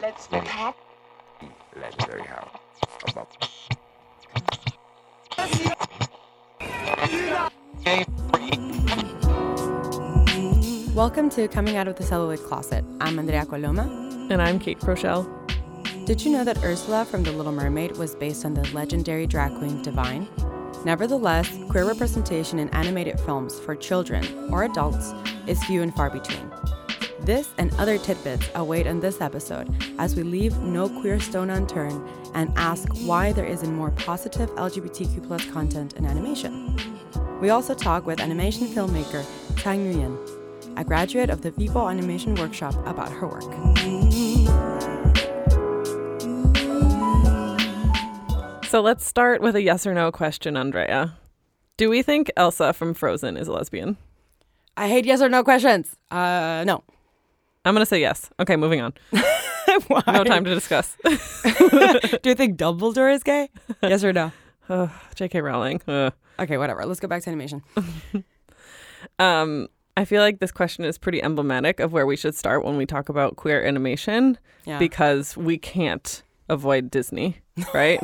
Let's look at legendary house. About Welcome to Coming Out of the Celluloid Closet. I'm Andrea Coloma. And I'm Kate Crochelle. Did you know that Ursula from The Little Mermaid was based on the legendary drag queen Divine? Nevertheless, queer representation in animated films for children or adults is few and far between. This and other tidbits await on this episode as we leave no queer stone unturned and ask why there isn't more positive LGBTQ content in animation. We also talk with animation filmmaker Tang Nguyen, a graduate of the Viborg Animation Workshop, about her work. So let's start with a yes or no question, Andrea. Do we think Elsa from Frozen is a lesbian? I hate yes or no questions. Uh, no. I'm going to say yes. Okay, moving on. No time to discuss. Do you think Dumbledore is gay? Yes or no? Ugh, J.K. Rowling. Ugh. Okay, whatever. Let's go back to animation. Um, I feel like this question is pretty emblematic of where we should start when we talk about queer animation Yeah. because we can't avoid Disney, right?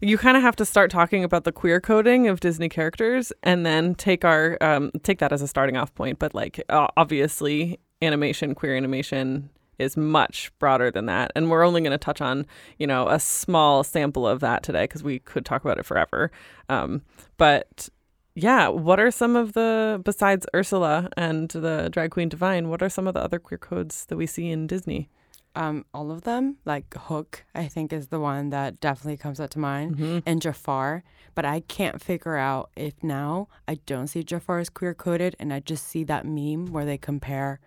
you kind of have to start talking about the queer coding of Disney characters and then take our um, take that as a starting off point. But like uh, obviously, animation, queer animation is much broader than that, and we're only going to touch on you know a small sample of that today because we could talk about it forever. Um, but yeah, what are some of the besides Ursula and the drag queen Divine? What are some of the other queer codes that we see in Disney? um, all of them, like Hook, I think is the one that definitely comes up to mind, Mm-hmm. and Jafar. But I can't figure out if now I don't see Jafar as queer coded, and I just see that meme where they compare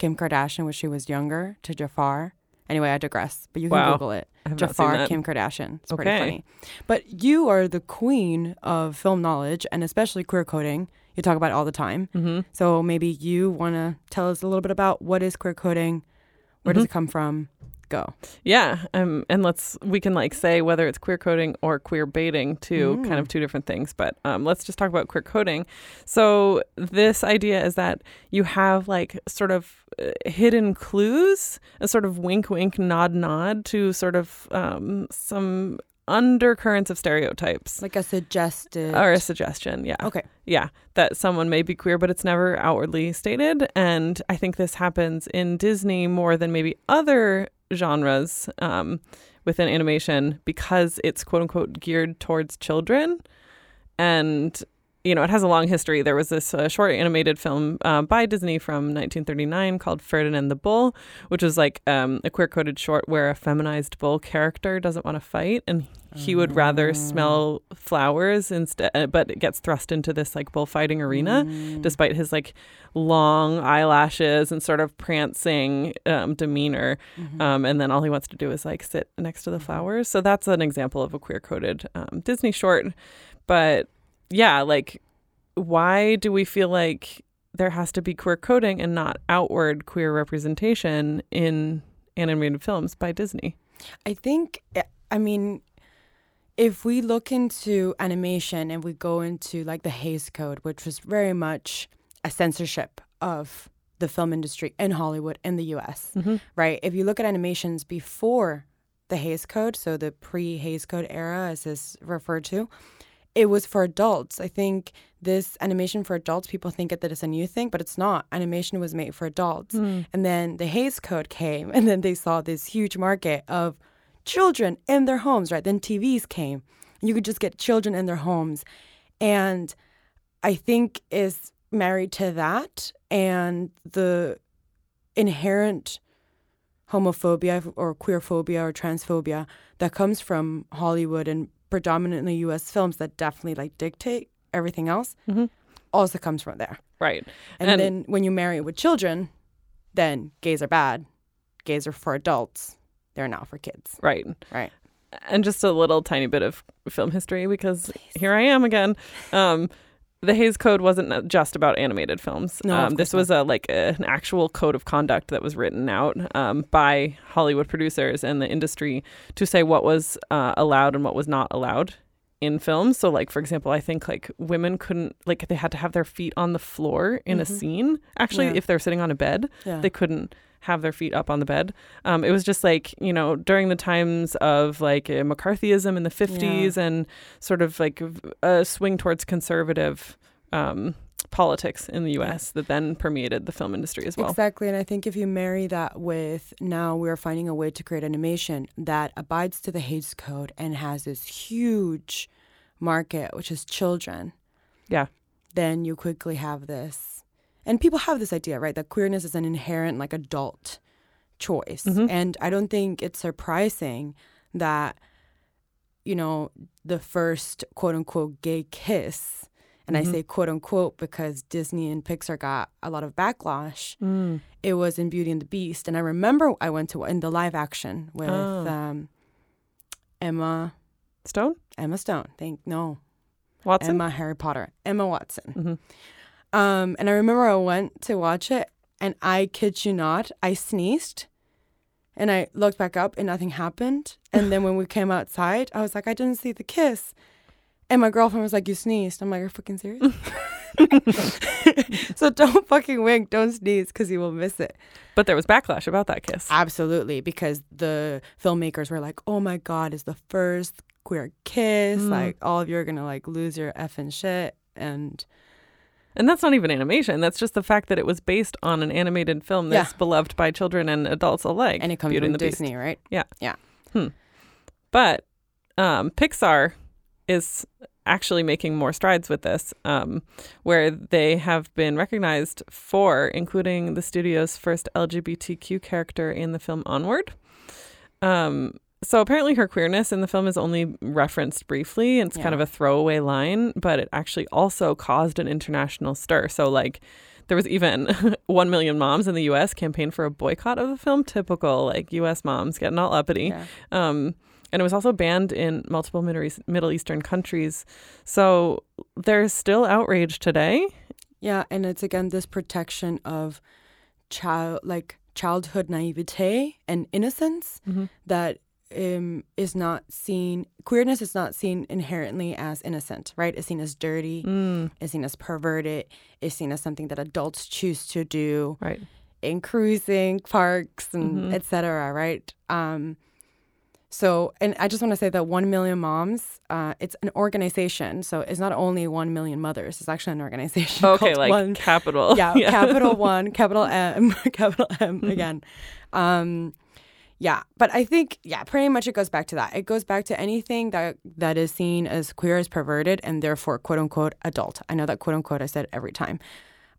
Kim Kardashian when she was younger to Jafar. Anyway, I digress, but you can Wow. Google it. I have not seen Jafar. Kim Kardashian. It's pretty funny. But you are the queen of film knowledge and especially queer coding. You talk about it all the time. Mm-hmm. So maybe you want to tell us a little bit about what is queer coding, where Mm-hmm. does it come from? Go. Yeah, um, and let's we can like say whether it's queer coding or queer baiting kind Mm. of two different things. But um, let's just talk about queer coding. So this idea is that you have like sort of uh, hidden clues, a sort of wink, wink, nod, nod to sort of um, some undercurrents of stereotypes. Like a suggested. or a suggestion, yeah. Okay. Yeah, that someone may be queer, but it's never outwardly stated. And I think this happens in Disney more than maybe other genres um, within animation because it's quote unquote geared towards children. And, you know, it has a long history. There was this uh, short animated film uh, by Disney from 1939 called Ferdinand the Bull, which was like um, a queer coded short where a feminized bull character doesn't want to fight and he would rather smell flowers instead, uh, but it gets thrust into this like bullfighting arena despite his like long eyelashes and sort of prancing um, demeanor. Um, and then all he wants to do is like sit next to the flowers. So that's an example of a queer coded um, Disney short. But yeah, like, why do we feel like there has to be queer coding and not outward queer representation in animated films by Disney? I think, eh, I mean, if we look into animation and we go into like the Hays Code, which was very much a censorship of the film industry in Hollywood in the US, right? If you look at animations before the Hays Code, so the pre Hays Code era, as is referred to, it was for adults. I think this animation for adults, people think that it's a new thing, but it's not. Animation was made for adults. Hmm. And then the Hays Code came, and then they saw this huge market of children in their homes, right? Then TVs came. You could just get children in their homes. And I think is married to that and the inherent homophobia or queerphobia or transphobia that comes from Hollywood and predominantly US films that definitely like dictate everything else also comes from there. Right. And, then when you marry with children, then gays are bad. Gays are for adults. They're not for kids. right. Right. and just a little tiny bit of film history because here I am again. Um, the Hays Code wasn't just about animated films. No, um, this was a like a, an actual code of conduct that was written out um, by Hollywood producers and the industry to say what was uh, allowed and what was not allowed in films. So, like for example, I think like women couldn't like they had to have their feet on the floor in a Mhm. scene. Actually, Yeah. if they're sitting on a bed, Yeah. they couldn't have their feet up on the bed. Um, it was just like you know during the times of like uh, McCarthyism in the fifties and sort of like a swing towards conservative um, politics in the U.S. that then permeated the film industry as well. Exactly. And I think if you marry that with now we're finding a way to create animation that abides to the Hays Code and has this huge market, which is children. Yeah. Then you quickly have this. And people have this idea, right? That queerness is an inherent, like, adult choice. Mhm. And I don't think it's surprising that, you know, the first quote unquote gay kiss, and Mhm. I say quote unquote because Disney and Pixar got a lot of backlash Mm. it was in Beauty and the Beast, and I remember I went to in the live action with Oh. um, Emma Stone Emma Stone. Think no Watson. Emma Harry Potter Emma Watson. Mhm. Um, and I remember I went to watch it, and I kid you not, I sneezed, and I looked back up, and nothing happened. And then when we came outside, I was like, I didn't see the kiss. And my girlfriend was like, "You sneezed." I'm like, "Are you fucking serious?" so don't fucking wink, don't sneeze, because you will miss it. But there was backlash about that kiss. Absolutely, because the filmmakers were like, "Oh my god, is the first queer kiss? Mm. Like, all of you are gonna like lose your effing shit." And And that's not even animation. That's just the fact that it was based on an animated film Yeah. that's beloved by children and adults alike. and it comes Beauty from the Beast. Disney, right? But um, Pixar is actually making more strides with this, um, where they have been recognized for including the studio's first LGBTQ character in the film Onward. Um, so apparently, her queerness in the film is only referenced briefly. It's kind of a throwaway line, but it actually also caused an international stir. So, like, there was even 1 million moms in the US campaign for a boycott of the film, typical like US moms getting all uppity. Yeah. Um, and it was also banned in multiple Middle, Middle Eastern countries. So there's still outrage today. Yeah, and it's again this protection of child like childhood naivete and innocence that um, is not seen queerness is not seen inherently as innocent, right? It's seen as dirty, Mm, it's seen as perverted, it's seen as something that adults choose to do right. in cruising parks and Mhm. et cetera, right? Um, so, and I just want to say that One Million Moms, uh, it's an organization. So it's not only One Million Mothers, it's actually an organization. Okay, like One, capital. yeah, capital One, capital M, capital M again. Um, yeah, but I think yeah, pretty much it goes back to that. It goes back to anything that that is seen as queer as perverted and therefore quote unquote adult. I know that quote unquote I said every time.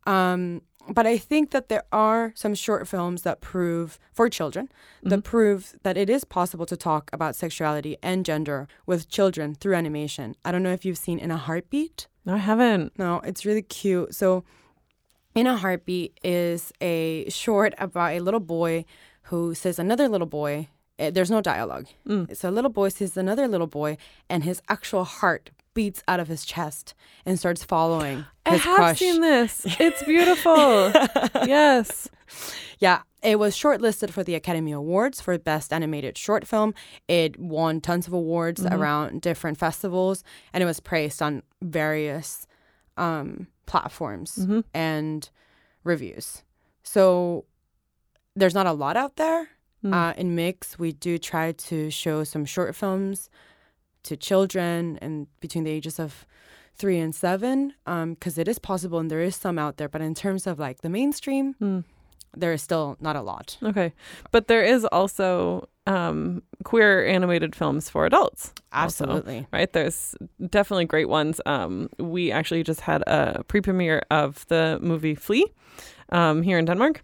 Um, but I think that there are some short films that prove for children that prove that it is possible to talk about sexuality and gender with children through animation. I don't know if you've seen In a Heartbeat. No, I haven't. No, it's really cute. So, In a Heartbeat is a short about a little boy who says another little boy. eh, There's no dialogue. Mm. So a little boy sees another little boy, and his actual heart beats out of his chest and starts following I have crush. seen this. It's beautiful. yes. Yeah, it was shortlisted for the Academy Awards for Best Animated Short Film. It won tons of awards around different festivals, and it was praised on various um, platforms Mhm. and reviews. So there's not a lot out there. Mm. Uh, in Mix, we do try to show some short films to children and between the ages of three and seven, because it is possible and there is some out there. But in terms of like the mainstream, Mm. there is still not a lot. Okay. But there is also um, queer animated films for adults. also, Absolutely. right? There's definitely great ones. Um, we actually just had a pre-premiere of the movie Flee um, here in Denmark,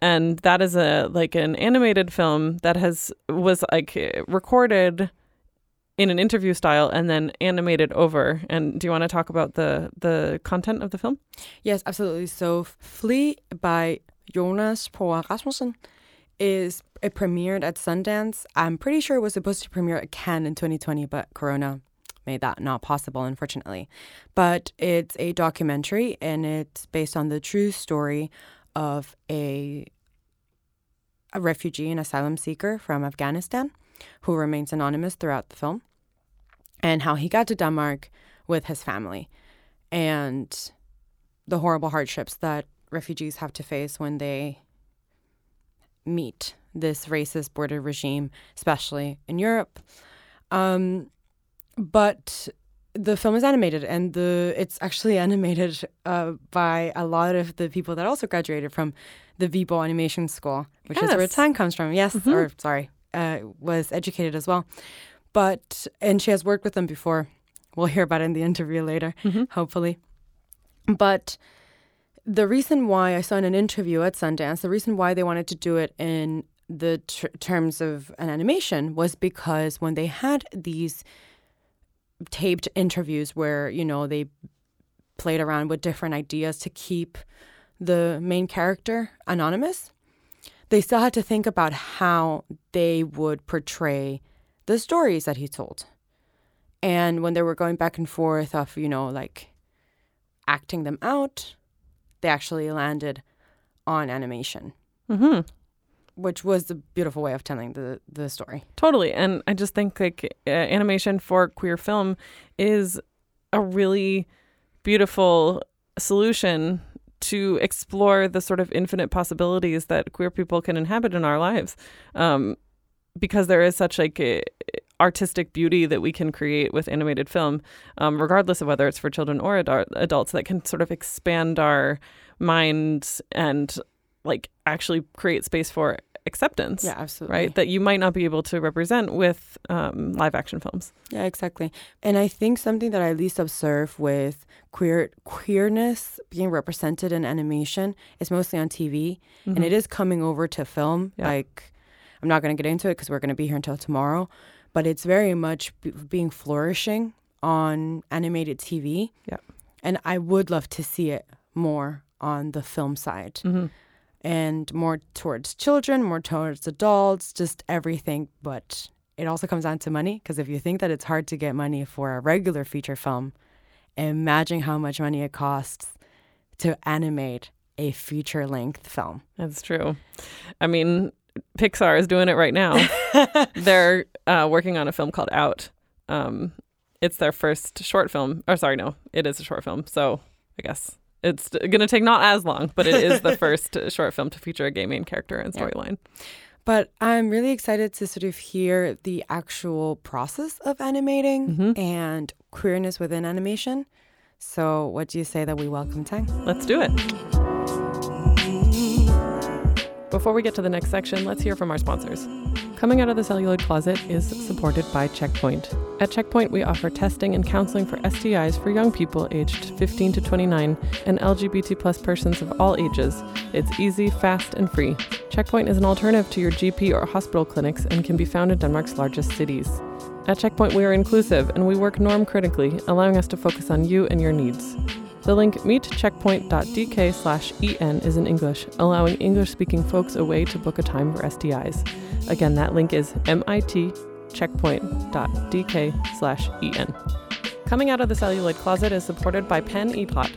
and that is a like an animated film that has was like recorded in an interview style and then animated over. And do you want to talk about the the content of the film? Yes, absolutely. So Flee by Jonas Poher Rasmussen is it premiered at Sundance. I'm pretty sure it was supposed to premiere at Cannes in 2020, but Corona made that not possible, unfortunately. But it's a documentary and it's based on the true story of a a refugee and asylum seeker from Afghanistan who remains anonymous throughout the film. and how he got to Denmark with his family and the horrible hardships that refugees have to face when they meet this racist border regime, especially in Europe. Um, but the film is animated, and the it's actually animated uh, by a lot of the people that also graduated from the Viborg Animation School, which is where Yes. Tang comes from. Yes, Mhm. or sorry, uh, was educated as well. But and she has worked with them before. We'll hear about it in the interview later, Mhm. hopefully. But the reason why I saw in an interview at Sundance, the reason why they wanted to do it in the tr- terms of an animation was because when they had these taped interviews where you know they played around with different ideas to keep the main character anonymous. They still had to think about how they would portray the stories that he told. And when they were going back and forth of you know like acting them out they actually landed on animation. Hmm which was a beautiful way of telling the the story Totally. And I just think like uh, animation for queer film is a really beautiful solution to explore the sort of infinite possibilities that queer people can inhabit in our lives. Um, because there is such like a artistic beauty that we can create with animated film, um, regardless of whether it's for children or adult, adults, that can sort of expand our minds and like actually create space for acceptance yeah absolutely right? That you might not be able to represent with um, live action films. Yeah, exactly. And I think something that I at least observe with queer queerness being represented in animation is mostly on TV, and it is coming over to film. Mm-hmm. Yeah. Like, I'm not going to get into it because we're going to be here until tomorrow, but it's very much b- being flourishing on animated TV. Yeah. and I would love to see it more on the film side hmm and more towards children, more towards adults, just everything. But it also comes down to money because if you think that it's hard to get money for a regular feature film, imagine how much money it costs to animate a feature length film. That's true. I mean, Pixar is doing it right now. They're uh, working on a film called Out. Um, it's their first short film. Or sorry, no, it is a short film. So I guess it's going to take not as long, but it is the first short film to feature a gay main character and Yeah. storyline. But I'm really excited to sort of hear the actual process of animating Mhm. and queerness within animation. So, what do you say that we welcome Tang? Let's do it. Before we get to the next section, let's hear from our sponsors. Coming Out of the Celluloid Closet is supported by Checkpoint. At Checkpoint, we offer testing and counseling for STIs for young people aged 15 to 29 and LGBT plus persons of all ages. It's easy, fast, and free. Checkpoint is an alternative to your GP or hospital clinics and can be found in Denmark's largest cities. At Checkpoint, we are inclusive and we work norm critically, allowing us to focus on you and your needs. The link meetcheckpoint.dk slash en is in English, allowing English speaking folks a way to book a time for STIs. Again, that link is mitcheckpoint.dk slash en. Coming Out of the Celluloid Closet is supported by Pan Idrot.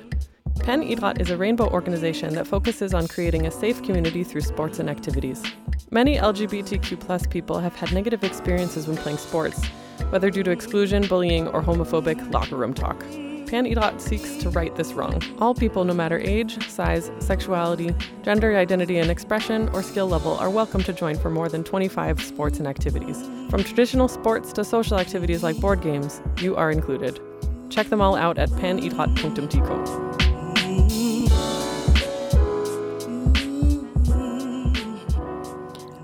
Pan Idrot is a rainbow organization that focuses on creating a safe community through sports and activities. Many LGBTQ people have had negative experiences when playing sports, whether due to exclusion, bullying, or homophobic locker room talk. Pan Idrot seeks to right this wrong. All people, no matter age, size, sexuality, gender identity and expression, or skill level, are welcome to join for more than 25 sports and activities. From traditional sports to social activities like board games, you are included. Check them all out at panidrot.dk.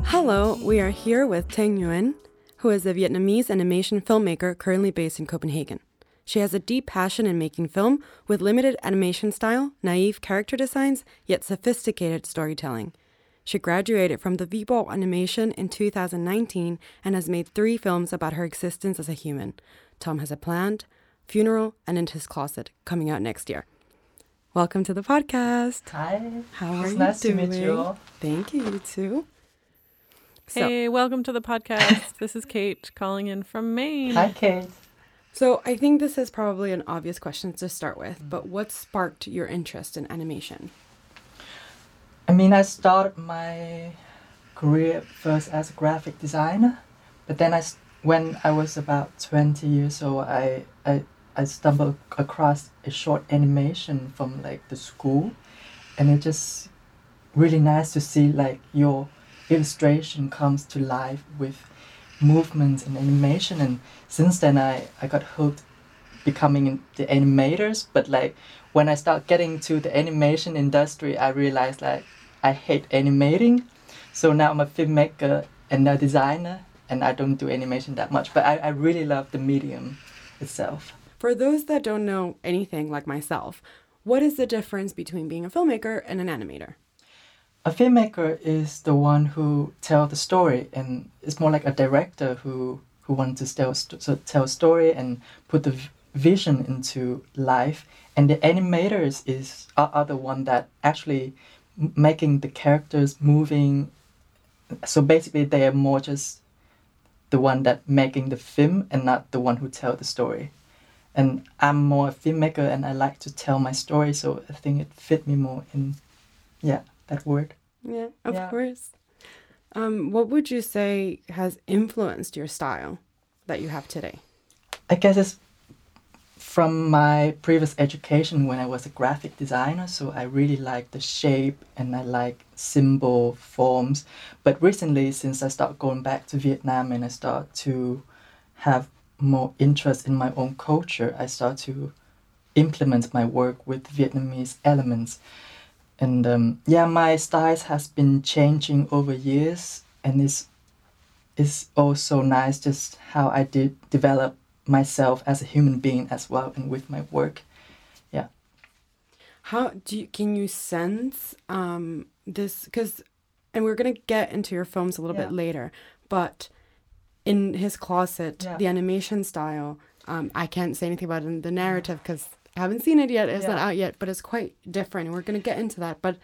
Hello, we are here with Tang Nguyen, who is a Vietnamese animation filmmaker currently based in Copenhagen. She has a deep passion in making film with limited animation style, naive character designs, yet sophisticated storytelling. She graduated from the Viborg Animation in 2019 and has made three films about her existence as a human. Tom Has a Plant, funeral, and in his closet coming out next year. Welcome to the podcast. Hi. How are it's you nice doing? to meet you all. Thank you, you too. So, Hey, welcome to the podcast. this is Kate calling in from Maine. Hi, Kate. So I think this is probably an obvious question to start with, but what sparked your interest in animation? I mean, I started my career first as a graphic designer, but then I when I was about 20 years old, I, I, I stumbled across a short animation from like the school, and it just really nice to see like your illustration comes to life with movements and animation. And since then, I, I got hooked becoming the animators. But like when I start getting to the animation industry, I realized like I hate animating. So now I'm a filmmaker and a designer and I don't do animation that much, but I, I really love the medium itself. For those that don't know anything like myself, what is the difference between being a filmmaker and an animator? A filmmaker is the one who tell the story, and it's more like a director who who wants to tell so tell a story and put the vision into life. And the animators is are, are the one that actually making the characters moving. So basically, they are more just the one that making the film and not the one who tell the story. And I'm more a filmmaker and I like to tell my story, so I think it fit me more in, yeah, that word. Yeah, of yeah. course. Um, what would you say has influenced your style that you have today? I guess it's from my previous education when I was a graphic designer, so I really like the shape and I like symbol forms. But recently, since I start going back to Vietnam and I start to have more interest in my own culture, I start to implement my work with Vietnamese elements. And um, yeah, my styles has been changing over years, and it's it's also nice just how I did develop myself as a human being as well and with my work yeah how do you can you sense um this because and we're gonna get into your films a little yeah. bit later but in his closet yeah. the animation style um i can't say anything about it in the narrative because haven't seen it yet it's yeah. not out yet but it's quite different we're gonna get into that but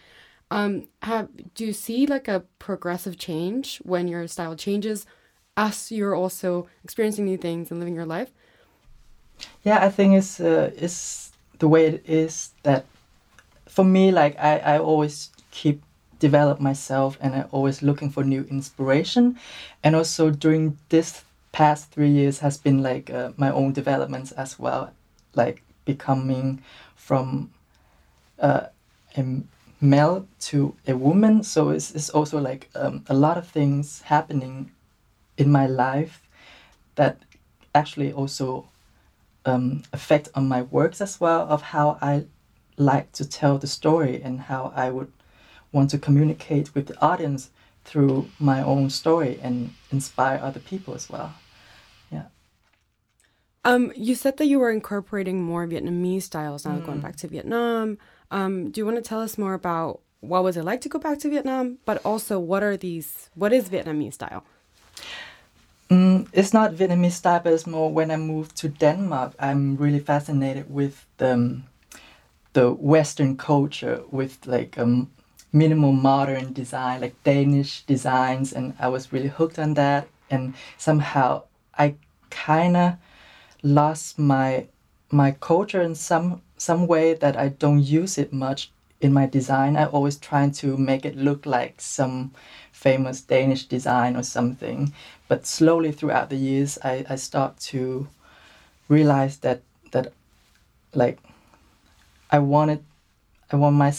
um have do you see like a progressive change when your style changes as you're also experiencing new things and living your life? Yeah, I think it's uh, it's the way it is that for me, like I, I always keep develop myself and I always looking for new inspiration, and also during this past three years has been like uh, my own developments as well, like becoming from uh, a male to a woman. So it's, it's also like um, a lot of things happening in my life that actually also um, affect on my works as well of how I like to tell the story and how I would want to communicate with the audience through my own story and inspire other people as well. Um, you said that you were incorporating more Vietnamese styles now, mm. going back to Vietnam. Um, do you want to tell us more about what was it like to go back to Vietnam, but also what are these? What is Vietnamese style? Mm, it's not Vietnamese style, but it's more when I moved to Denmark. I'm really fascinated with the, um, the Western culture, with like um, minimal modern design, like Danish designs, and I was really hooked on that. And somehow I kind of lost my my culture in some some way that I don't use it much in my design. I always try to make it look like some famous Danish design or something. But slowly throughout the years, I, I start to realize that that like I wanted, I want my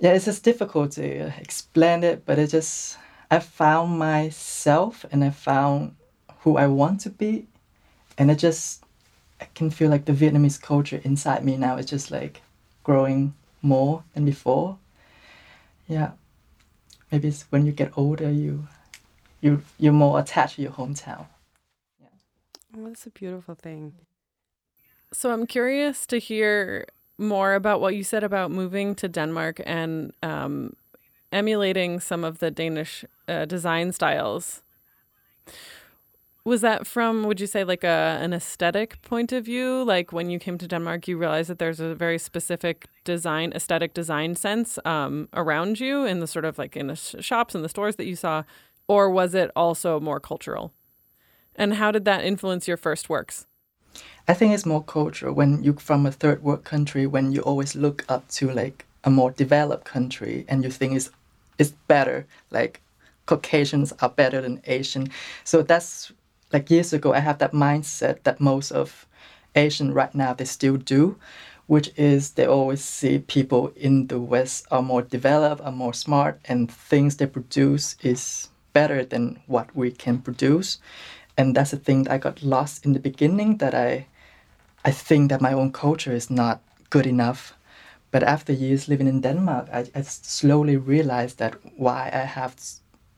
yeah. It's just difficult to explain it, but it just I found myself and I found who I want to be, and it just I can feel like the Vietnamese culture inside me now is just like growing more than before. Yeah, maybe it's when you get older you you you're more attached to your hometown. Yeah. Oh, that's a beautiful thing. So I'm curious to hear more about what you said about moving to Denmark and um, emulating some of the Danish uh, design styles. Was that from, would you say, like a an aesthetic point of view? Like when you came to Denmark, you realized that there's a very specific design, aesthetic design sense um, around you in the sort of like in the shops and the stores that you saw or was it also more cultural? And how did that influence your first works? I think it's more cultural when you're from a third world country, when you always look up to like a more developed country and you think it's, it's better, like Caucasians are better than Asian. So that's like years ago, I have that mindset that most of Asian right now they still do, which is they always see people in the West are more developed, are more smart, and things they produce is better than what we can produce. And that's the thing that I got lost in the beginning that I I think that my own culture is not good enough. But after years living in Denmark, I, I slowly realized that why I have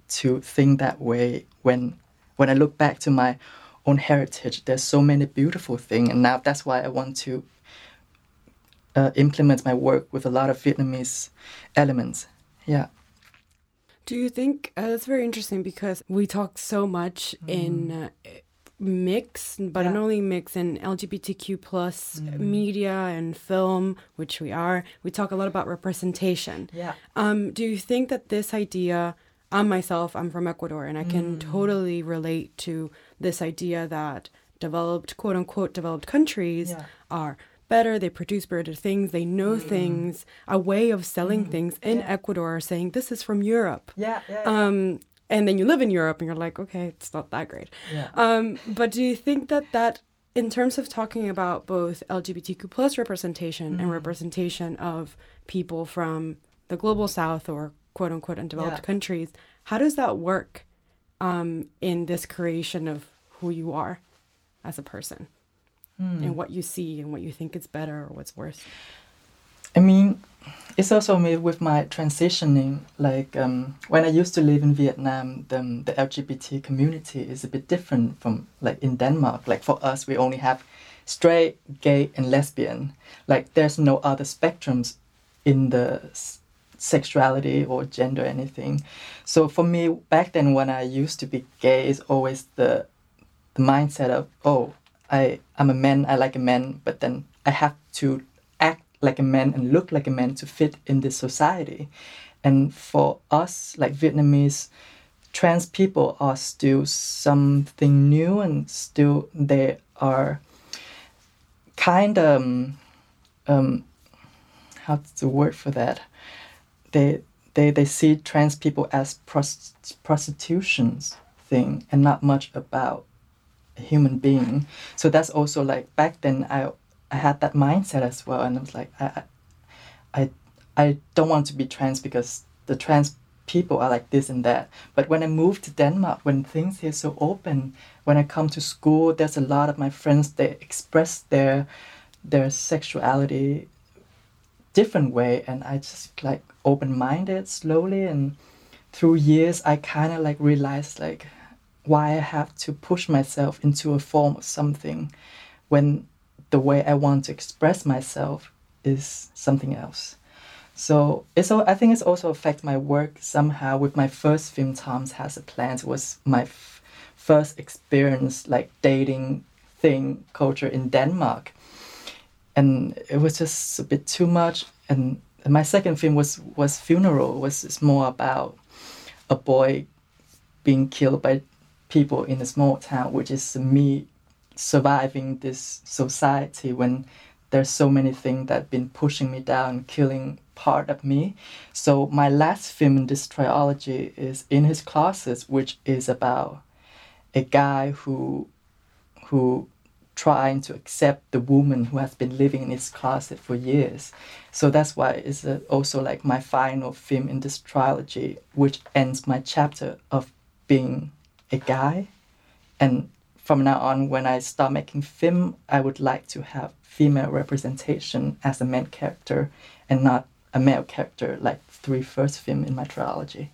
to think that way when when I look back to my own heritage, there's so many beautiful things, and now that's why I want to uh, implement my work with a lot of Vietnamese elements. Yeah. Do you think uh, that's very interesting because we talk so much mm. in uh, mix, but yeah. not only mix in LGBTQ plus mm. media and film, which we are. We talk a lot about representation. Yeah. Um, do you think that this idea? I myself, I'm from Ecuador, and I can mm. totally relate to this idea that developed, quote unquote, developed countries yeah. are better, they produce better things, they know mm. things, a way of selling mm. things in yeah. Ecuador saying this is from Europe. Yeah, yeah. Um, and then you live in Europe and you're like, okay, it's not that great. Yeah. Um, but do you think that that, in terms of talking about both LGBTQ plus representation mm. and representation of people from the global south or quote unquote undeveloped yeah. countries, how does that work um, in this creation of who you are as a person mm. and what you see and what you think is better or what's worse? I mean, it's also me with my transitioning. Like um, when I used to live in Vietnam, the, the LGBT community is a bit different from like in Denmark. Like for us, we only have straight, gay, and lesbian. Like there's no other spectrums in the sexuality or gender anything. So for me, back then when I used to be gay, is always the the mindset of oh, I I'm a man, I like a man, but then I have to act like a man and look like a man to fit in this society. And for us, like Vietnamese, trans people are still something new and still they are kind of um, um, how's the word for that? They they they see trans people as prost- prostitutions thing and not much about a human being. So that's also like back then I I had that mindset as well, and I was like, I, I, I don't want to be trans because the trans people are like this and that. But when I moved to Denmark, when things here so open, when I come to school, there's a lot of my friends they express their their sexuality different way, and I just like open minded slowly, and through years, I kind of like realized like why I have to push myself into a form of something when the way I want to express myself is something else. So it's all, I think it's also affect my work somehow. With my first film, Tom's Has a Plan, was my f- first experience like dating thing culture in Denmark, and it was just a bit too much. And, and my second film was was Funeral, was more about a boy being killed by people in a small town, which is me surviving this society when there's so many things that have been pushing me down, killing part of me. So my last film in this trilogy is In His Closet, which is about a guy who who trying to accept the woman who has been living in his closet for years. So that's why it's uh, also like my final film in this trilogy, which ends my chapter of being a guy and from now on, when I start making film, I would like to have female representation as a main character and not a male character like three first film in my trilogy.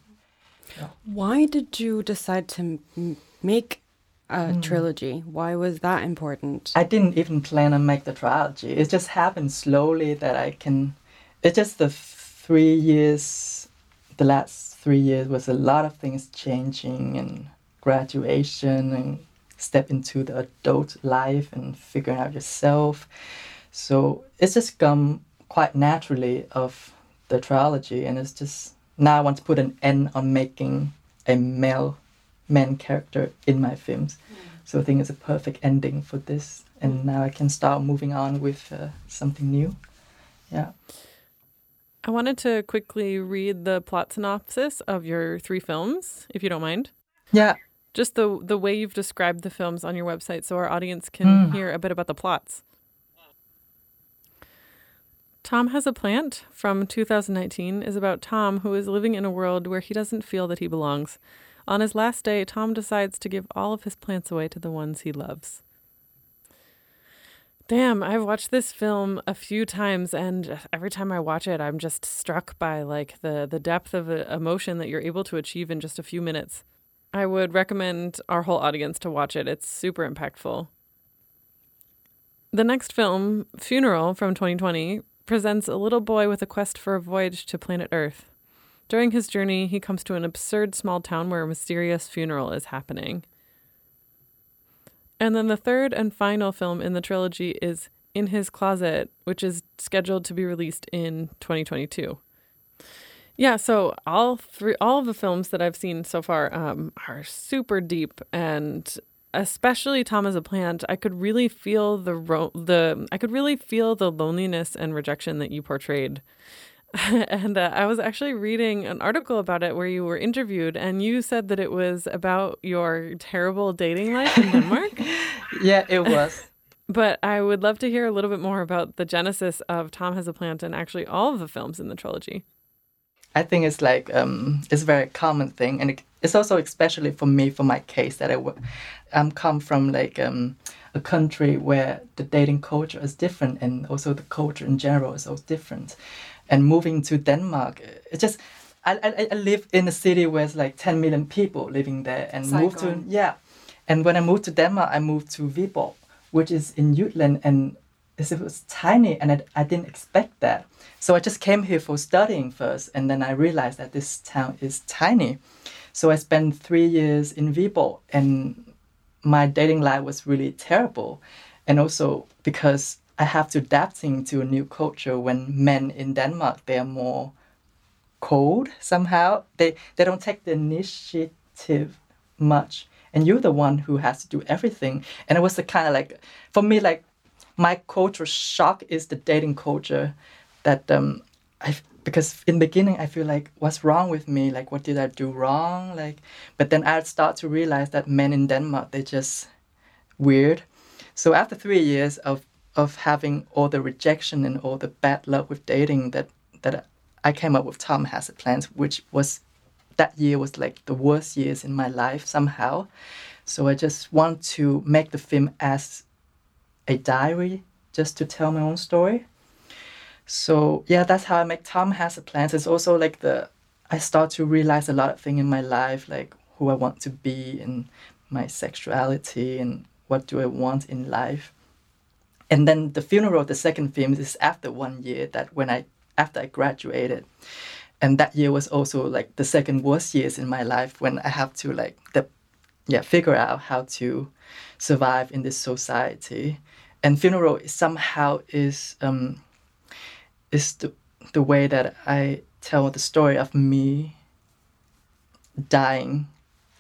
Why did you decide to make a mm. trilogy? Why was that important? I didn't even plan on make the trilogy. It just happened slowly that I can. It's just the three years, the last three years was a lot of things changing and graduation and step into the adult life and figuring out yourself. So it's just come quite naturally of the trilogy, and it's just now I want to put an end on making a male man character in my films. Mm. So I think it's a perfect ending for this, and mm. now I can start moving on with uh, something new. Yeah. I wanted to quickly read the plot synopsis of your three films, if you don't mind. Yeah. just the the way you've described the films on your website so our audience can hear a bit about the plots. Tom Has a Plant from 2019 is about Tom who is living in a world where he doesn't feel that he belongs. On his last day, Tom decides to give all of his plants away to the ones he loves. Damn, I've watched this film a few times and every time I watch it, I'm just struck by like the the depth of uh, emotion that you're able to achieve in just a few minutes. I would recommend our whole audience to watch it. It's super impactful. The next film, Funeral from 2020, presents a little boy with a quest for a voyage to planet Earth. During his journey, he comes to an absurd small town where a mysterious funeral is happening. And then the third and final film in the trilogy is In His Closet, which is scheduled to be released in 2022. Yeah, so all three, all of the films that I've seen so far um, are super deep, and especially Tom as a Plant. I could really feel the ro- the I could really feel the loneliness and rejection that you portrayed. and uh, I was actually reading an article about it where you were interviewed, and you said that it was about your terrible dating life in Denmark. Yeah, it was. but I would love to hear a little bit more about the genesis of Tom Has a Plant and actually all of the films in the trilogy. I think it's like um, it's a very common thing, and it's also especially for me for my case that I w- I'm come from like um, a country where the dating culture is different, and also the culture in general is also different. And moving to Denmark, it just I, I, I live in a city where it's like 10 million people living there, and moved to yeah. And when I moved to Denmark, I moved to Viborg, which is in Jutland, and it was tiny, and I, I didn't expect that. So I just came here for studying first, and then I realized that this town is tiny. So I spent three years in Viborg, and my dating life was really terrible. And also because I have to adapting to a new culture when men in Denmark they are more cold somehow. They they don't take the initiative much. And you're the one who has to do everything. And it was the kind of like for me like my culture shock is the dating culture that um I because in the beginning I feel like what's wrong with me like what did I do wrong like but then I start to realize that men in Denmark they're just weird so after three years of of having all the rejection and all the bad luck with dating that that I came up with Tom Has a Plans which was that year was like the worst years in my life somehow. So I just want to make the film as a diary just to tell my own story. So yeah that's how i make tom has a plan it's also like the i start to realize a lot of things in my life like who i want to be and my sexuality and what do i want in life and then the funeral the second film is after one year that when i after i graduated and that year was also like the second worst years in my life when i have to like the yeah figure out how to survive in this society and funeral somehow is um, is the the way that I tell the story of me dying,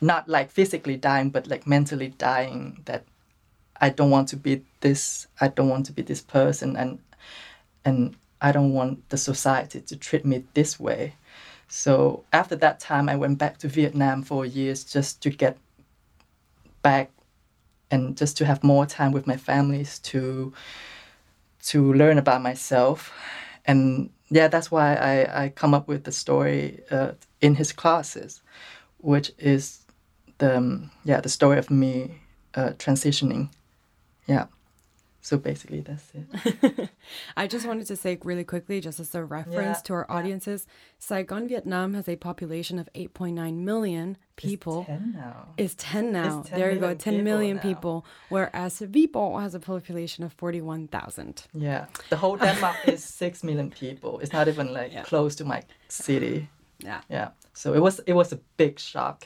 not like physically dying, but like mentally dying. That I don't want to be this. I don't want to be this person, and and I don't want the society to treat me this way. So after that time, I went back to Vietnam for years just to get back and just to have more time with my families to to learn about myself and yeah that's why i, I come up with the story uh, in his closet which is the um, yeah the story of me uh, transitioning yeah so basically that's it I just wanted to say really quickly, just as a reference Yeah, to our yeah. audiences, Saigon, Vietnam has a population of 8.9 million people. It's 10 now Is 10 now. 10 there you go, million 10 people million now. people. Whereas Viborg has a population of 41,000. yeah the whole denmark is 6 million people it's not even like Yeah. close to my city Yeah. yeah so it was it was a big shock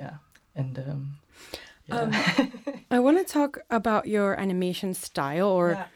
yeah and um yeah. Um, I want to talk about your animation style or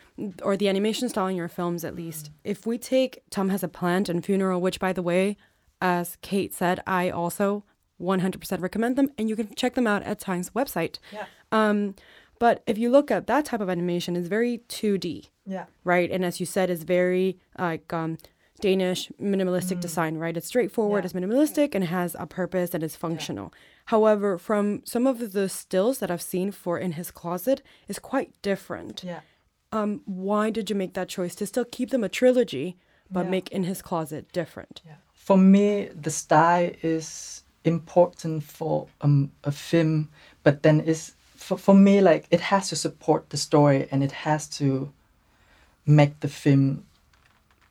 or the animation style in your films at least. If we take Tom Has a Plant and Funeral, which by the way, as Kate said, I also 100% recommend them and you can check them out at Time's website. yeah Um, but if you look at that type of animation, it's very 2D, yeah right? And as you said, it's very like um, Danish minimalistic design, right? It's straightforward, Yeah. it's minimalistic, and it has a purpose and is functional. However, from some of the stills that I've seen for in his closet is quite different. Yeah. Um, why did you make that choice to still keep them a trilogy, but Yeah. make in his closet different? For me, the style is important for um, a film, but then is for, for me like it has to support the story and it has to make the film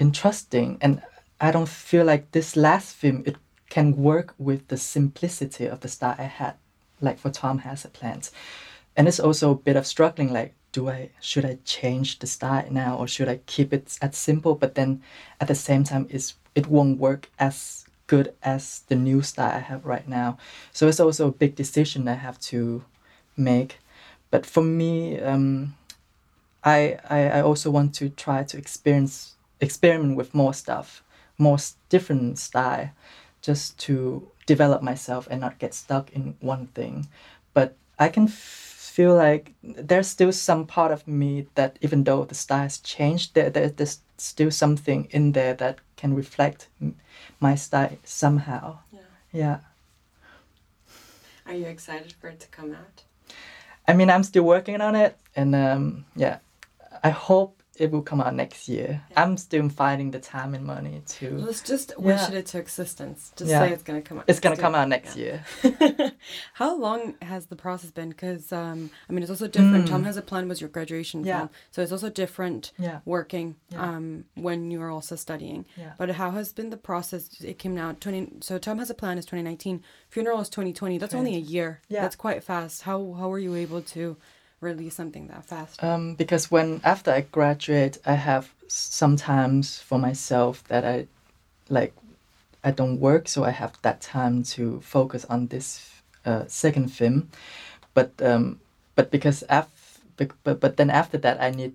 interesting. And I don't feel like this last film it can work with the simplicity of the style I had, like for Tom Has a Plant. And it's also a bit of struggling like do I should I change the style now or should I keep it as simple? But then at the same time is it won't work as good as the new style I have right now. So it's also a big decision I have to make. But for me, um, I, I I also want to try to experience experiment with more stuff, more different style, just to develop myself and not get stuck in one thing. But I can f- feel like there's still some part of me that even though the style has changed, there, there there's still something in there that can reflect my style somehow. Yeah. Yeah. Are you excited for it to come out? I mean, I'm still working on it, and um, yeah, I hope it will come out next year. I'm still finding the time and money to. Let's just wish Yeah. it into existence. Just Yeah. say it's gonna come out. It's gonna come out next Yeah. year. How long has the process been? Because um, I mean, it's also different. Mm. Tom Has a Plant was your graduation Yeah. film, so it's also different Yeah. working Yeah. um, when you are also studying. Yeah. But how has been the process? It came out twenty. So Tom Has a Plant is twenty nineteen. Funeral is twenty twenty. That's only a year. Yeah. That's quite fast. How how were you able to release something that fast? Um, because when after I graduate, I have sometimes for myself that I like I don't work, so I have that time to focus on this uh, second film. But um, but because af but but then after that, I need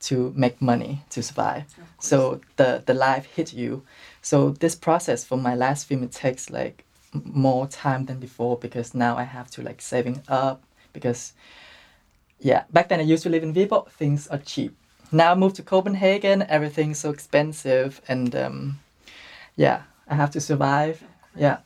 to make money to survive. So the the life hit you. So this process for my last film it takes like more time than before because now I have to like saving up because yeah back then I used to live in Viborg things are cheap. Now I moved to Copenhagen everything's so expensive and um, yeah I have to survive. Yeah.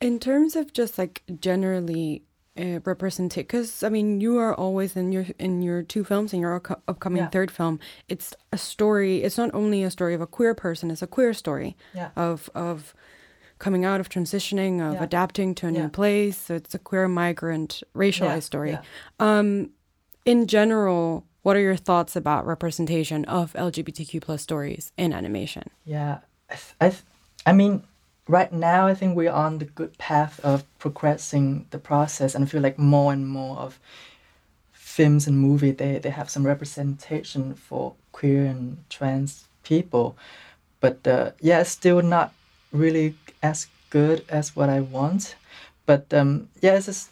In terms of just like generally uh, represent because I mean you are always in your in your two films and your upco- upcoming Yeah. third film. It's a story. It's not only a story of a queer person. It's a queer story Yeah. of of coming out of transitioning of Yeah. adapting to a new Yeah. place. So it's a queer migrant racialized story. Um, in general, what are your thoughts about representation of LGBTQ plus stories in animation? Yeah, I, th- I, th- I mean, right now I think we're on the good path of progressing the process, and I feel like more and more of films and movie they they have some representation for queer and trans people, but uh, yeah, it's still not really as good as what I want. But um, yeah, it's just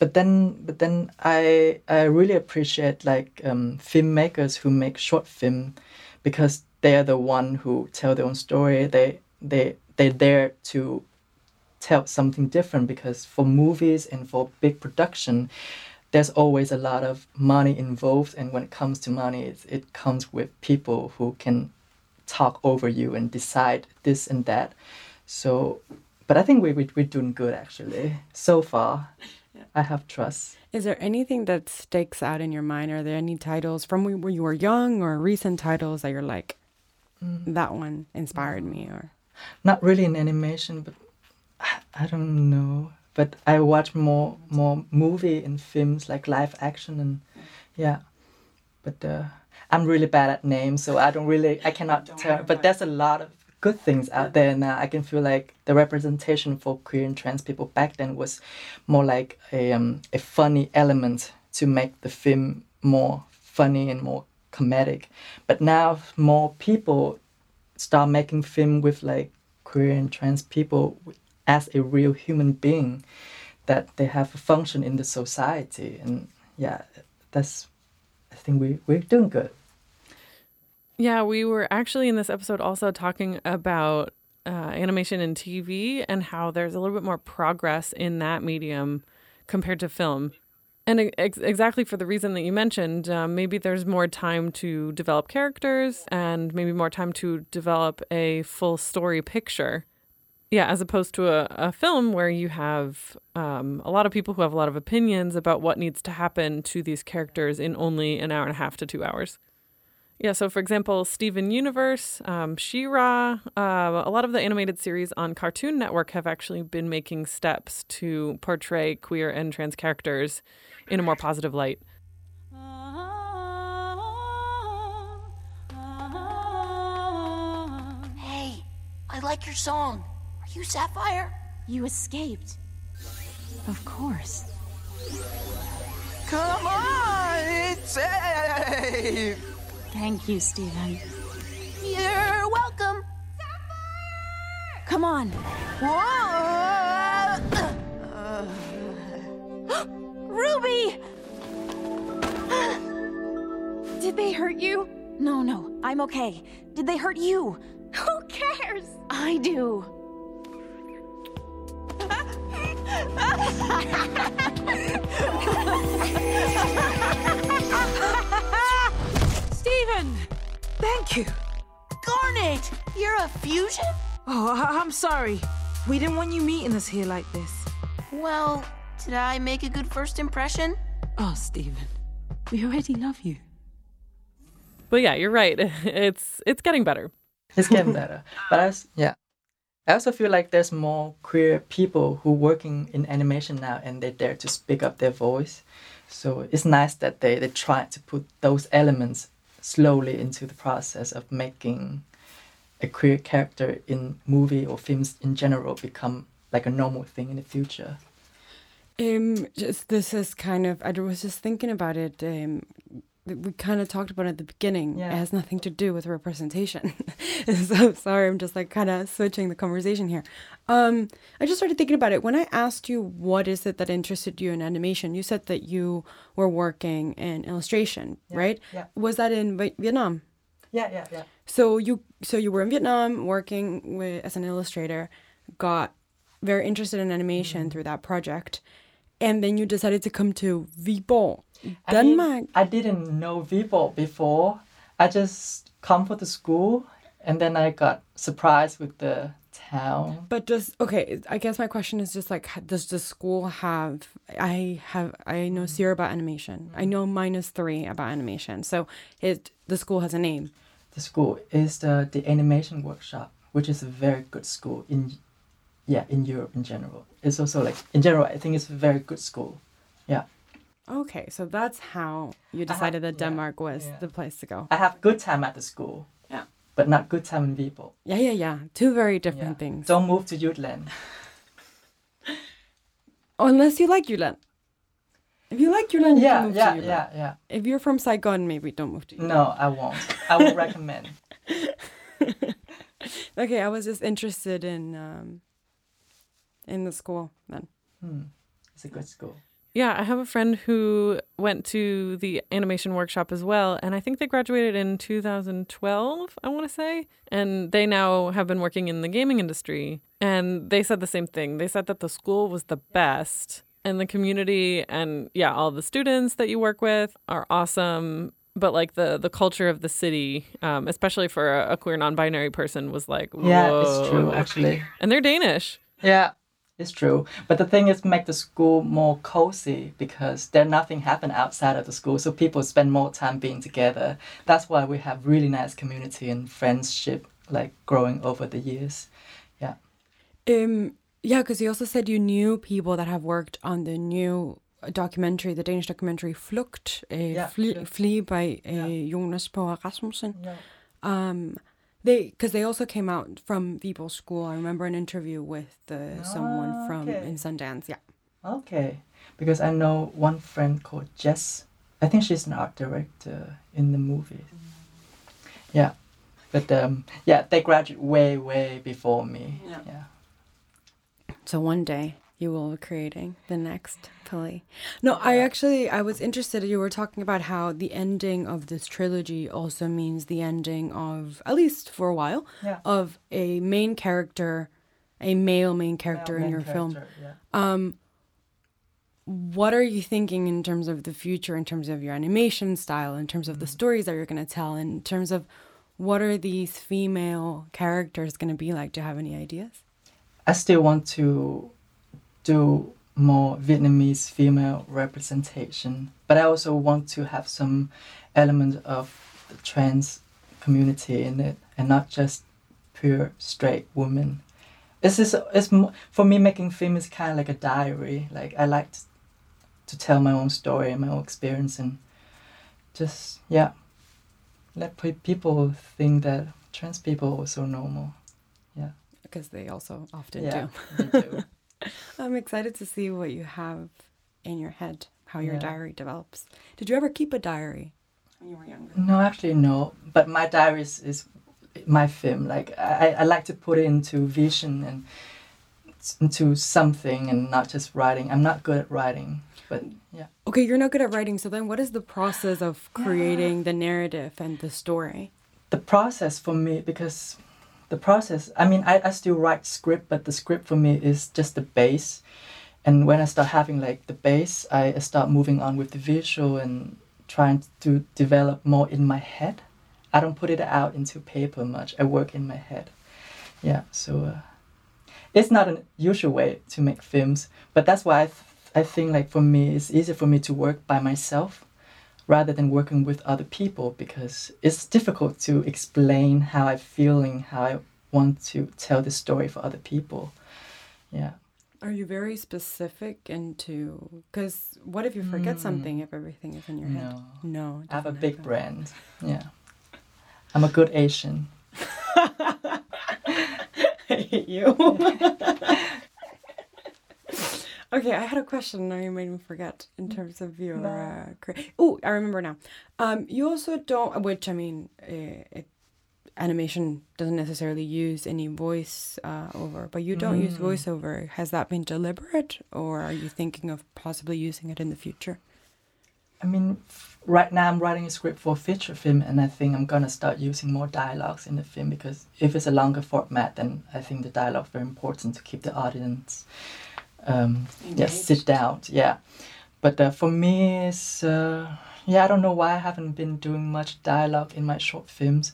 but then but then I I really appreciate like um, filmmakers who make short film because they are the one who tell their own story. They they they're there to tell something different because for movies and for big production, there's always a lot of money involved, and when it comes to money, it, it comes with people who can talk over you and decide this and that. So, but I think we, we we're doing good actually so far. I have trust. Is there anything that sticks out in your mind? Are there any titles from when you were young or recent titles that you're like, that one inspired me? Or Not really in animation, but I, I don't know. But I watch more more movie and films like live action and yeah. But uh, I'm really bad at names, so I don't really I cannot tell. But there's a lot of good things out there now. I can feel like the representation for queer and trans people back then was more like a um, a funny element to make the film more funny and more comedic. But now more people start making film with like queer and trans people as a real human being that they have a function in the society and yeah that's i think we, we're doing good Yeah, we were actually in this episode also talking about uh, animation and TV and how there's a little bit more progress in that medium compared to film. And ex- exactly for the reason that you mentioned, um, maybe there's more time to develop characters and maybe more time to develop a full story picture. Yeah, as opposed to a, a film where you have um, a lot of people who have a lot of opinions about what needs to happen to these characters in only an hour and a half to two hours. Yeah, so for example, Steven Universe, um, She-Ra, uh, a lot of the animated series on Cartoon Network have actually been making steps to portray queer and trans characters in a more positive light. Hey, I like your song. Are you Sapphire? You escaped. Of course. Come on, it's safe. Thank you, Steven. You're welcome. Come on. Ruby! Did they hurt you? No, no, I'm okay. Did they hurt you? Who cares? I do. Thank you. Garnet! You're a fusion? Oh, I- I'm sorry. We didn't want you meeting us here like this. Well, did I make a good first impression? Oh, Steven. We already love you. But yeah, you're right. It's it's getting better. It's getting better. But I, s- yeah, I also feel like there's more queer people who working in animation now, and they dare to speak up their voice. So it's nice that they they try to put those elements slowly into the process of making a queer character in movie or films in general become like a normal thing in the future. Um, just this is kind of. I was just thinking about it. Um, we kind of talked about it at the beginning. Yeah. It has nothing to do with representation. so sorry, I'm just like kind of switching the conversation here. Um, I just started thinking about it when I asked you what is it that interested you in animation. You said that you were working in illustration, right? yeah. Was that in Vietnam? Yeah, yeah, yeah. So you so you were in Vietnam working with as an illustrator, got very interested in animation Mm-hmm. through that project, and then you decided to come to Viborg, I mean, Denmark. I didn't know Viborg before. I just come for the school, and then I got surprised with the town. But does okay? I guess my question is just like, does the school have? I have. I know zero about animation. I know minus three about animation. So it the school has a name. The school is the the animation workshop, which is a very good school in, yeah, in Europe in general. It's also like in general, I think it's a very good school. Yeah, Okay, so that's how you decided that yeah, Denmark was yeah. the place to go. I have good time at the school. Yeah. but not good time in people. Yeah, yeah, yeah. Two very Yeah. different things. Don't move to Jutland. Unless you like Jylland. If you like Jylland, you Yeah, can move yeah, yeah, yeah. If you're from Saigon, maybe don't move to Jylland. No, I won't. I would recommend. Okay, I was just interested in um, in the school then. Hmm. It's a good school. Yeah, I have a friend who went to the animation workshop as well, and I think they graduated in 2012, I want to say. And they now have been working in the gaming industry. And they said the same thing. They said that the school was the best, and the community and, yeah, all the students that you work with are awesome. But like the the culture of the city, um, especially for a, a queer non-binary person, was like, Yeah, it's true actually. And they're Danish. Yeah, it's true. But the thing is, make the school more cozy because there nothing happen outside of the school, so people spend more time being together. That's why we have really nice community and friendship, like growing over the years. Yeah. Um, yeah, because you also said you knew people that have worked on the new documentary, the Danish documentary Flugt, uh, Yeah, Flugt. Flee by uh, Yeah. Jonas Poher Rasmussen. Yeah. Um, they because they also came out from Viborg School. I remember an interview with uh, someone Ah, from okay. in Sundance. Yeah. Okay. Because I know one friend called Jess. I think she's an art director in the movie. Yeah. But um, yeah, they graduate way, way before me. Yeah. yeah. So one day you will be creating the next Pili. No, I actually I was interested. You were talking about how the ending of this trilogy also means the ending of at least for a while Yeah. of a main character, a male main character in Main your film. Yeah. Um, what are you thinking in terms of the future, in terms of your animation style, in terms of the stories that you're going to tell, in terms of what are these female characters going to be like? Do you have any ideas? I still want to do more Vietnamese female representation, but I also want to have some element of the trans community in it, and not just pure straight women. It's just, it's for me making film is kind of like a diary. Like I like to, to tell my own story and my own experience, and just yeah, let people think that trans people are also normal. Yeah, Because they also often yeah, do. I'm excited to see what you have in your head, how your Yeah. diary develops. Did you ever keep a diary when you were younger? No, actually, no. But my diary is, is my film. Like I, I like to put it into vision and into something, and not just writing. I'm not good at writing, but yeah. Okay, you're not good at writing, so then what is the process of creating the narrative and the story? The process for me, because the process. I mean, I, I still write script, but the script for me is just the base. And when I start having like the base, I start moving on with the visual and trying to develop more in my head. I don't put it out into paper much. I work in my head. Yeah, so uh, it's not an usual way to make films, but that's why I, th- I think like for me it's easier for me to work by myself rather than working with other people because it's difficult to explain how I'm feeling, how I want to tell the story for other people. Yeah. Are you very specific into because what if you forget hmm. something if everything is in your head? No. No. I have a big happen. brand. Yeah. I'm a good Asian. I hate you. okay, I had a question. Now you made me forget in terms of your. Uh, cre- oh, I remember now. Um, you also don't, which I mean, uh, it, animation doesn't necessarily use any voice uh, over, but you don't use voiceover. Has that been deliberate, or are you thinking of possibly using it in the future? I mean, right now I'm writing a script for a feature film, and I think I'm gonna start using more dialogues in the film because if it's a longer format, then I think the dialogue is very important to keep the audience, um, yeah, sit down, yeah. But uh, for me, it's uh, yeah, I don't know why I haven't been doing much dialogue in my short films.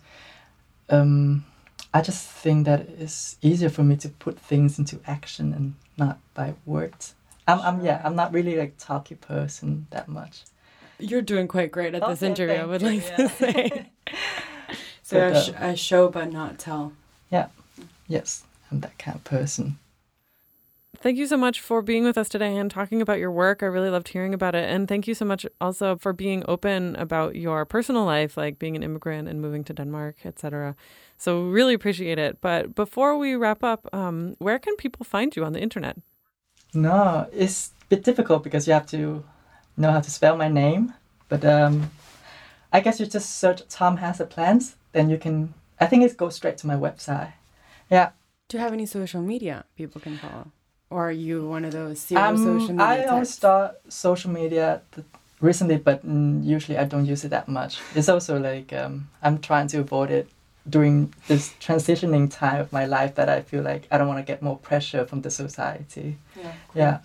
Um, I just think that it's easier for me to put things into action and not by words. I'm, I'm yeah, I'm not really like talky person that much. You're doing quite great at this interview. I would like yeah. to say. so But, a, sh- uh, a show, but not tell. Yeah. Yes, I'm that kind of person. Thank you so much for being with us today and talking about your work. I really loved hearing about it. And thank you so much also for being open about your personal life, like being an immigrant and moving to Denmark, etc. So really appreciate it. But before we wrap up, um, where can people find you on the internet? No, it's a bit difficult because you have to know how to spell my name. But um, I guess you just search Tom Has a Plans, then you can. I think it goes straight to my website. Yeah. Do you have any social media people can follow? Or are you one of those zero Um, social media I only types? start social media th- recently, but mm, usually I don't use it that much. It's also like um, I'm trying to avoid it during this transitioning time of my life that I feel like I don't want to get more pressure from the society. Yeah. Yeah.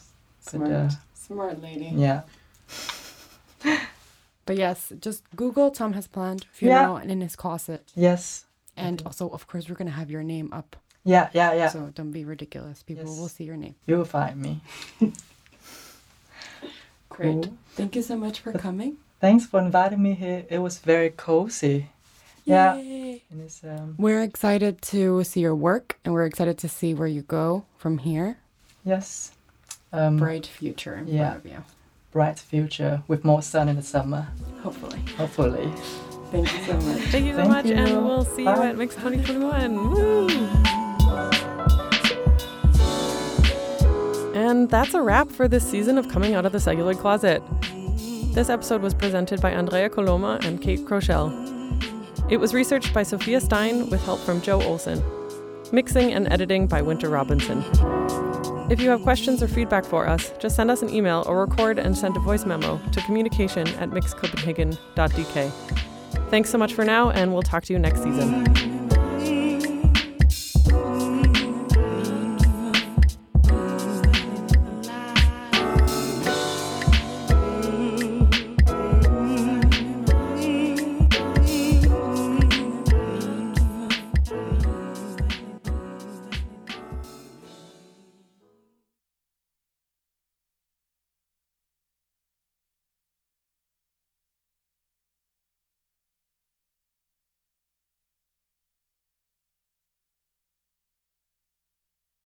But, Smart. uh, Smart lady. yeah. But yes, just Google Tom Has Planned Funeral and in his closet. Yes. And also, of course, we're going to have your name up. Yeah, yeah, yeah. So don't be ridiculous. People Yes. will see your name. You will find me. Great. Cool. Thank you so much for coming. Thanks for inviting me here. It was very cozy. Yeah. Yay. And it's um We're excited to see your work and we're excited to see where you go from here. yes. Um Bright future in Yeah. front of you. bright future with more sun in the summer. Hopefully. Hopefully. Thank you so much. Thank you so Thank much, you. and we'll see you Bye. at Mix 2021. Woo! And that's a wrap for this season of Coming Out of the Celluloid Closet. This episode was presented by Andrea Coloma and Kate Crochelle. It was researched by Sophia Stein with help from Joe Olson. Mixing and editing by Winter Robinson. If you have questions or feedback for us, just send us an email or record and send a voice memo to communication at mixcopenhagen.dk. Thanks so much for now, and we'll talk to you next season.